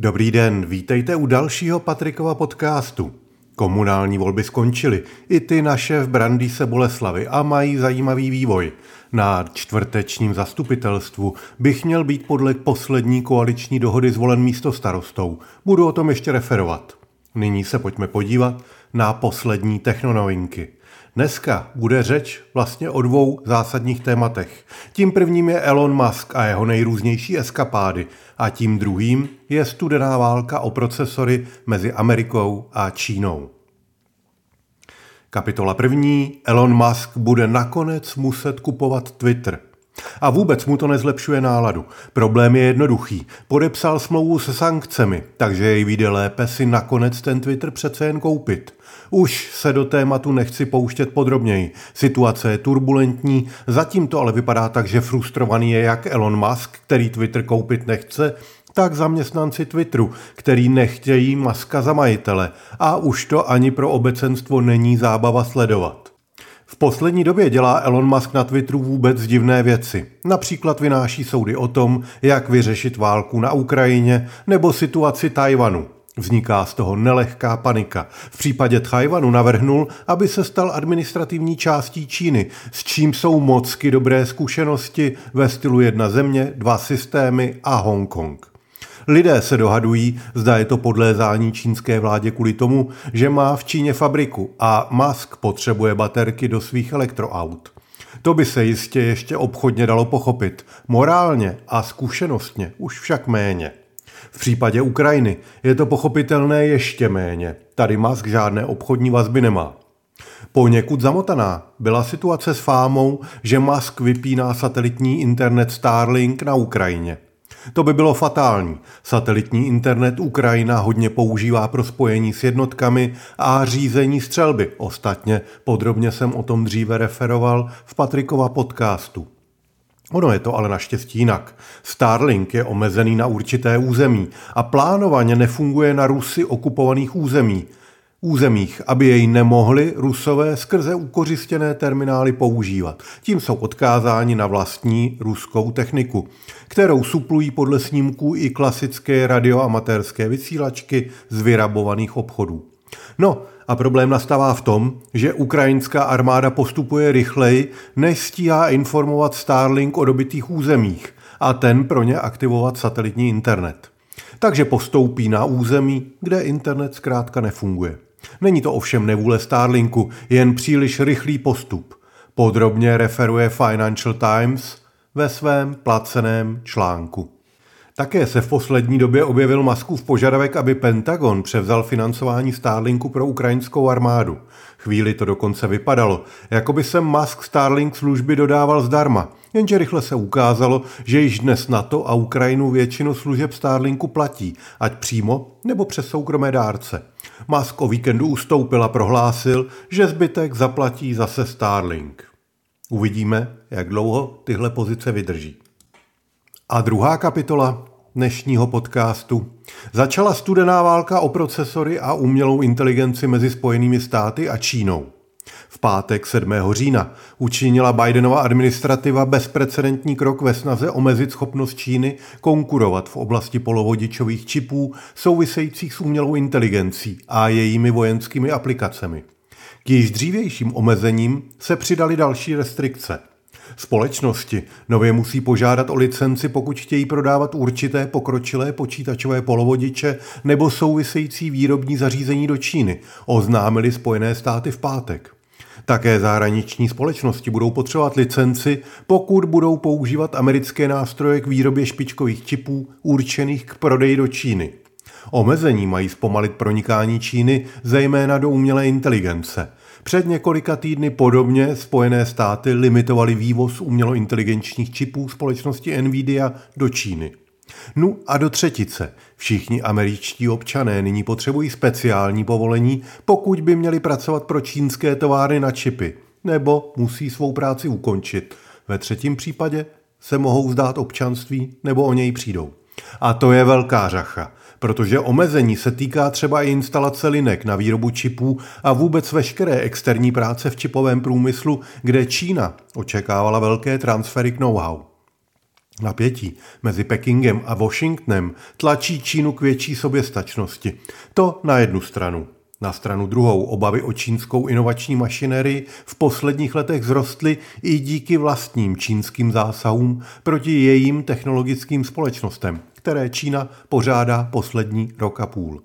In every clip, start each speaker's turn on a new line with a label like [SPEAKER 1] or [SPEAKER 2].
[SPEAKER 1] Dobrý den, vítejte u dalšího Patrikova podcastu. Komunální volby skončily, i ty naše v Brandýse Boleslavy a mají zajímavý vývoj. Na čtvrtečním zastupitelstvu bych měl být podle poslední koaliční dohody zvolen místo starostou. Budu o tom ještě referovat. Nyní se pojďme podívat na poslední technonovinky. Dneska bude řeč vlastně o dvou zásadních tématech. Tím prvním je Elon Musk a jeho nejrůznější eskapády a tím druhým je studená válka o procesory mezi Amerikou a Čínou. Kapitola první. Elon Musk bude nakonec muset kupovat Twitter. A vůbec mu to nezlepšuje náladu. Problém je jednoduchý. Podepsal smlouvu se sankcemi, takže jej vyjde lépe si nakonec ten Twitter přece jen koupit. Už se do tématu nechci pouštět podrobněji. Situace je turbulentní, zatím to ale vypadá tak, že frustrovaný je jak Elon Musk, který Twitter koupit nechce, tak zaměstnanci Twitteru, který nechtějí Maska za majitele. A už to ani pro obecenstvo není zábava sledovat. V poslední době dělá Elon Musk na Twitteru vůbec divné věci. Například vynáší soudy o tom, jak vyřešit válku na Ukrajině nebo situaci Tajvanu. Vzniká z toho nelehká panika. V případě Tajvanu navrhnul, aby se stal administrativní částí Číny, s čím jsou mocky dobré zkušenosti ve stylu jedna země, dva systémy a Hongkong. Lidé se dohadují, zda je to podlézání čínské vládě kvůli tomu, že má v Číně fabriku a Musk potřebuje baterky do svých elektroaut. To by se jistě ještě obchodně dalo pochopit, morálně a zkušenostně už však méně. V případě Ukrajiny je to pochopitelné ještě méně. Tady Musk žádné obchodní vazby nemá. Poněkud zamotaná byla situace s fámou, že Musk vypíná satelitní internet Starlink na Ukrajině. To by bylo fatální. Satelitní internet Ukrajina hodně používá pro spojení s jednotkami a řízení střelby. Ostatně podrobně jsem o tom dříve referoval v Patrikova podcastu. Ono je to ale naštěstí jinak. Starlink je omezený na určité území a plánovaně nefunguje na Rusy okupovaných území, územích, aby jej nemohli Rusové skrze ukořistěné terminály používat. Tím jsou odkázáni na vlastní ruskou techniku, kterou suplují podle snímků i klasické radioamatérské vysílačky z vyrabovaných obchodů. No a problém nastává v tom, že ukrajinská armáda postupuje rychleji, než stíhá informovat Starlink o dobitých územích a ten pro ně aktivovat satelitní internet. Takže postoupí na území, kde internet zkrátka nefunguje. Není to ovšem nevůle Starlinku, jen příliš rychlý postup. Podrobně referuje Financial Times ve svém placeném článku. Také se v poslední době objevil Maskův požadavek, aby Pentagon převzal financování Starlinku pro ukrajinskou armádu. Chvíli to dokonce vypadalo, jako by se Musk Starlink služby dodával zdarma, jenže rychle se ukázalo, že již dnes NATO a Ukrajinu většinu služeb Starlinku platí, ať přímo nebo přes soukromé dárce. Musk o víkendu ustoupil a prohlásil, že zbytek zaplatí zase Starlink. Uvidíme, jak dlouho tyhle pozice vydrží. A druhá kapitola dnešního podcastu. Začala studená válka o procesory a umělou inteligenci mezi Spojenými státy a Čínou. V pátek 7. října učinila Bidenova administrativa bezprecedentní krok ve snaze omezit schopnost Číny konkurovat v oblasti polovodičových čipů souvisejících s umělou inteligencí a jejími vojenskými aplikacemi. K již dřívějším omezením se přidaly další restrikce – Společnosti nově musí požádat o licenci, pokud chtějí prodávat určité pokročilé počítačové polovodiče nebo související výrobní zařízení do Číny, oznámili Spojené státy v pátek. Také zahraniční společnosti budou potřebovat licenci, pokud budou používat americké nástroje k výrobě špičkových čipů určených k prodeji do Číny. Omezení mají zpomalit pronikání Číny zejména do umělé inteligence – před několika týdny podobně Spojené státy limitovaly vývoz umělointeligenčních čipů společnosti Nvidia do Číny. No a do třetice. Všichni američtí občané nyní potřebují speciální povolení, pokud by měli pracovat pro čínské továrny na čipy, nebo musí svou práci ukončit. Ve třetím případě se mohou zdát občanství nebo o něj přijdou. A to je velká řacha protože omezení se týká třeba i instalace linek na výrobu čipů a vůbec veškeré externí práce v čipovém průmyslu, kde Čína očekávala velké transfery k know-how. Napětí mezi Pekingem a Washingtonem tlačí Čínu k větší soběstačnosti. To na jednu stranu. Na stranu druhou obavy o čínskou inovační mašinerii v posledních letech vzrostly i díky vlastním čínským zásahům proti jejím technologickým společnostem, které Čína pořádá poslední rok a půl.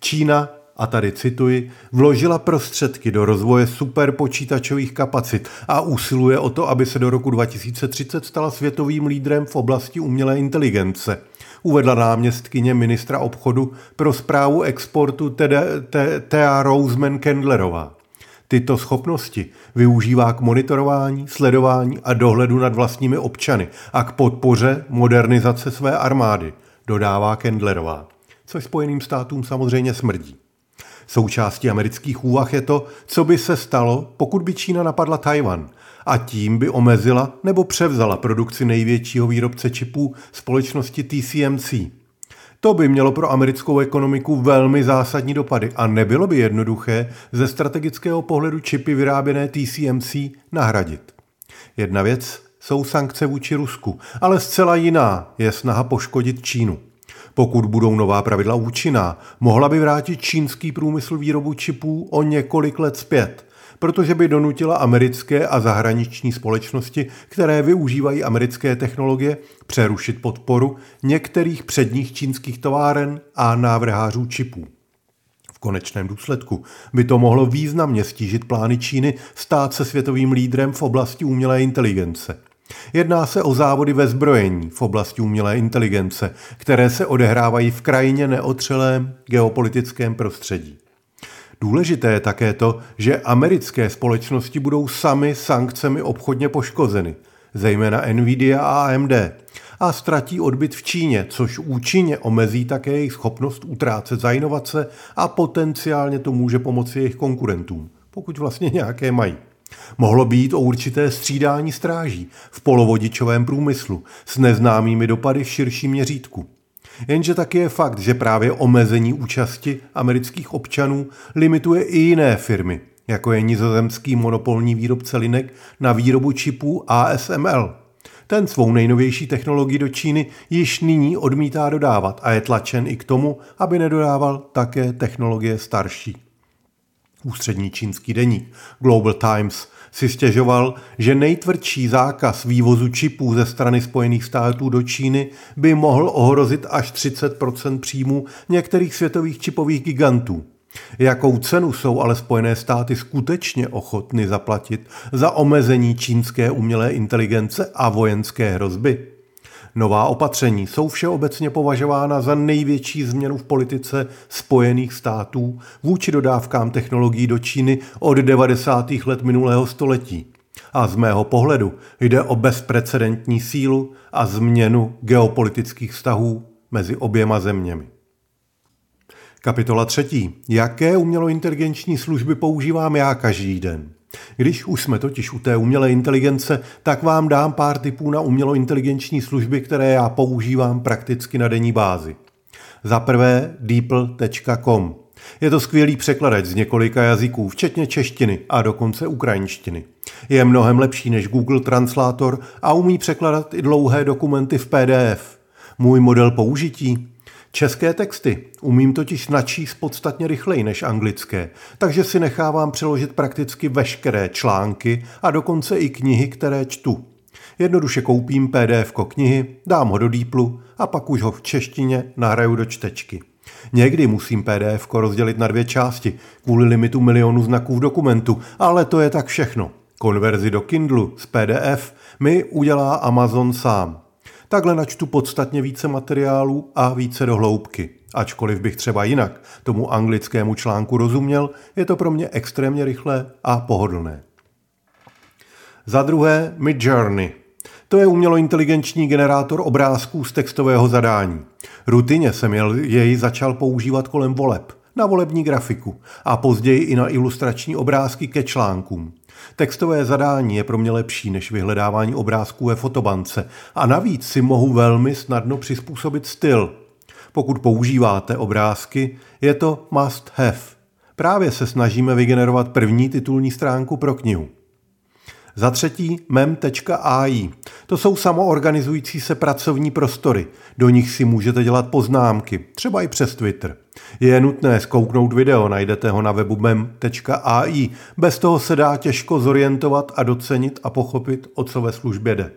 [SPEAKER 1] Čína a tady cituji, vložila prostředky do rozvoje superpočítačových kapacit a usiluje o to, aby se do roku 2030 stala světovým lídrem v oblasti umělé inteligence. Uvedla náměstkyně ministra obchodu pro zprávu exportu Thea Roseman Kendlerová. Tyto schopnosti využívá k monitorování, sledování a dohledu nad vlastními občany a k podpoře modernizace své armády, dodává Kendlerová, což Spojeným státům samozřejmě smrdí. Součástí amerických úvah je to, co by se stalo, pokud by Čína napadla Tajvan a tím by omezila nebo převzala produkci největšího výrobce čipů společnosti TCMC. To by mělo pro americkou ekonomiku velmi zásadní dopady a nebylo by jednoduché ze strategického pohledu čipy vyráběné TCMC nahradit. Jedna věc jsou sankce vůči Rusku, ale zcela jiná je snaha poškodit Čínu. Pokud budou nová pravidla účinná, mohla by vrátit čínský průmysl výrobu čipů o několik let zpět, protože by donutila americké a zahraniční společnosti, které využívají americké technologie, přerušit podporu některých předních čínských továren a návrhářů čipů. V konečném důsledku by to mohlo významně stížit plány Číny stát se světovým lídrem v oblasti umělé inteligence – Jedná se o závody ve zbrojení v oblasti umělé inteligence, které se odehrávají v krajině neotřelém geopolitickém prostředí. Důležité je také to, že americké společnosti budou sami sankcemi obchodně poškozeny, zejména Nvidia a AMD, a ztratí odbyt v Číně, což účinně omezí také jejich schopnost utrácet za inovace a potenciálně to může pomoci jejich konkurentům, pokud vlastně nějaké mají. Mohlo být o určité střídání stráží v polovodičovém průmyslu s neznámými dopady v širším měřítku. Jenže taky je fakt, že právě omezení účasti amerických občanů limituje i jiné firmy, jako je nizozemský monopolní výrobce linek na výrobu čipů ASML. Ten svou nejnovější technologii do Číny již nyní odmítá dodávat a je tlačen i k tomu, aby nedodával také technologie starší. Ústřední čínský deník Global Times si stěžoval, že nejtvrdší zákaz vývozu čipů ze strany Spojených států do Číny by mohl ohrozit až 30% příjmů některých světových čipových gigantů. Jakou cenu jsou ale Spojené státy skutečně ochotny zaplatit za omezení čínské umělé inteligence a vojenské hrozby? Nová opatření jsou všeobecně považována za největší změnu v politice Spojených států vůči dodávkám technologií do Číny od 90. let minulého století. A z mého pohledu jde o bezprecedentní sílu a změnu geopolitických vztahů mezi oběma zeměmi. Kapitola třetí. Jaké umělointeligenční služby používám já každý den? Když už jsme totiž u té umělé inteligence, tak vám dám pár tipů na umělointeligenční služby, které já používám prakticky na denní bázi. Za prvé deeple.com. Je to skvělý překladač z několika jazyků, včetně češtiny a dokonce ukrajinštiny. Je mnohem lepší než Google Translator a umí překladat i dlouhé dokumenty v PDF. Můj model použití? České texty umím totiž načíst podstatně rychleji než anglické, takže si nechávám přeložit prakticky veškeré články a dokonce i knihy, které čtu. Jednoduše koupím PDF knihy, dám ho do dýplu a pak už ho v češtině nahraju do čtečky. Někdy musím PDF rozdělit na dvě části kvůli limitu milionu znaků v dokumentu, ale to je tak všechno. Konverzi do Kindlu z PDF mi udělá Amazon sám. Takhle načtu podstatně více materiálů a více do hloubky. Ačkoliv bych třeba jinak tomu anglickému článku rozuměl, je to pro mě extrémně rychlé a pohodlné. Za druhé Midjourney. To je umělointeligenční generátor obrázků z textového zadání. Rutině jsem jej začal používat kolem voleb, na volební grafiku a později i na ilustrační obrázky ke článkům. Textové zadání je pro mě lepší než vyhledávání obrázků ve fotobance a navíc si mohu velmi snadno přizpůsobit styl. Pokud používáte obrázky, je to must have. Právě se snažíme vygenerovat první titulní stránku pro knihu. Za třetí mem.ai. To jsou samoorganizující se pracovní prostory. Do nich si můžete dělat poznámky, třeba i přes Twitter. Je nutné zkouknout video, najdete ho na webu mem.ai. Bez toho se dá těžko zorientovat a docenit a pochopit, o co ve službě jde.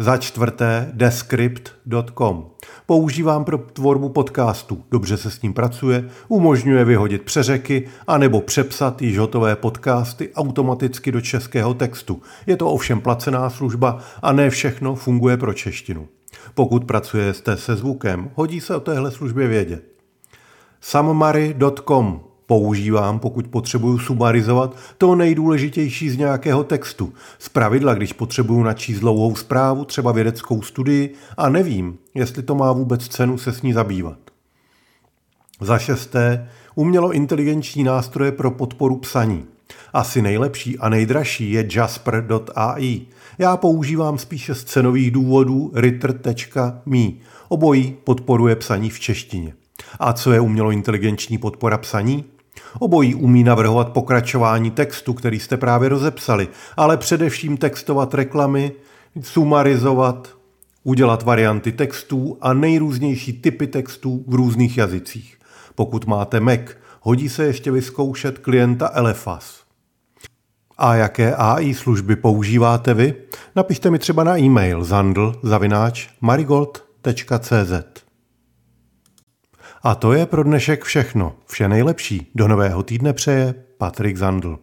[SPEAKER 1] Za čtvrté descript.com. Používám pro tvorbu podcastů. Dobře se s ním pracuje, umožňuje vyhodit přeřeky a nebo přepsat již hotové podcasty automaticky do českého textu. Je to ovšem placená služba a ne všechno funguje pro češtinu. Pokud pracujete se zvukem, hodí se o téhle službě vědět. Sammary.com používám, pokud potřebuju sumarizovat to nejdůležitější z nějakého textu. Z pravidla, když potřebuju načíst dlouhou zprávu, třeba vědeckou studii a nevím, jestli to má vůbec cenu se s ní zabývat. Za šesté, umělo inteligenční nástroje pro podporu psaní. Asi nejlepší a nejdražší je Jasper.ai. Já používám spíše z cenových důvodů ritter.me. Obojí podporuje psaní v češtině. A co je umělo inteligenční podpora psaní? Obojí umí navrhovat pokračování textu, který jste právě rozepsali, ale především textovat reklamy, sumarizovat, udělat varianty textů a nejrůznější typy textů v různých jazycích. Pokud máte Mac, hodí se ještě vyzkoušet klienta Elefas. A jaké AI služby používáte vy? Napište mi třeba na e-mail zandl marigold.cz. A to je pro dnešek všechno. Vše nejlepší. Do nového týdne přeje Patrik Zandl.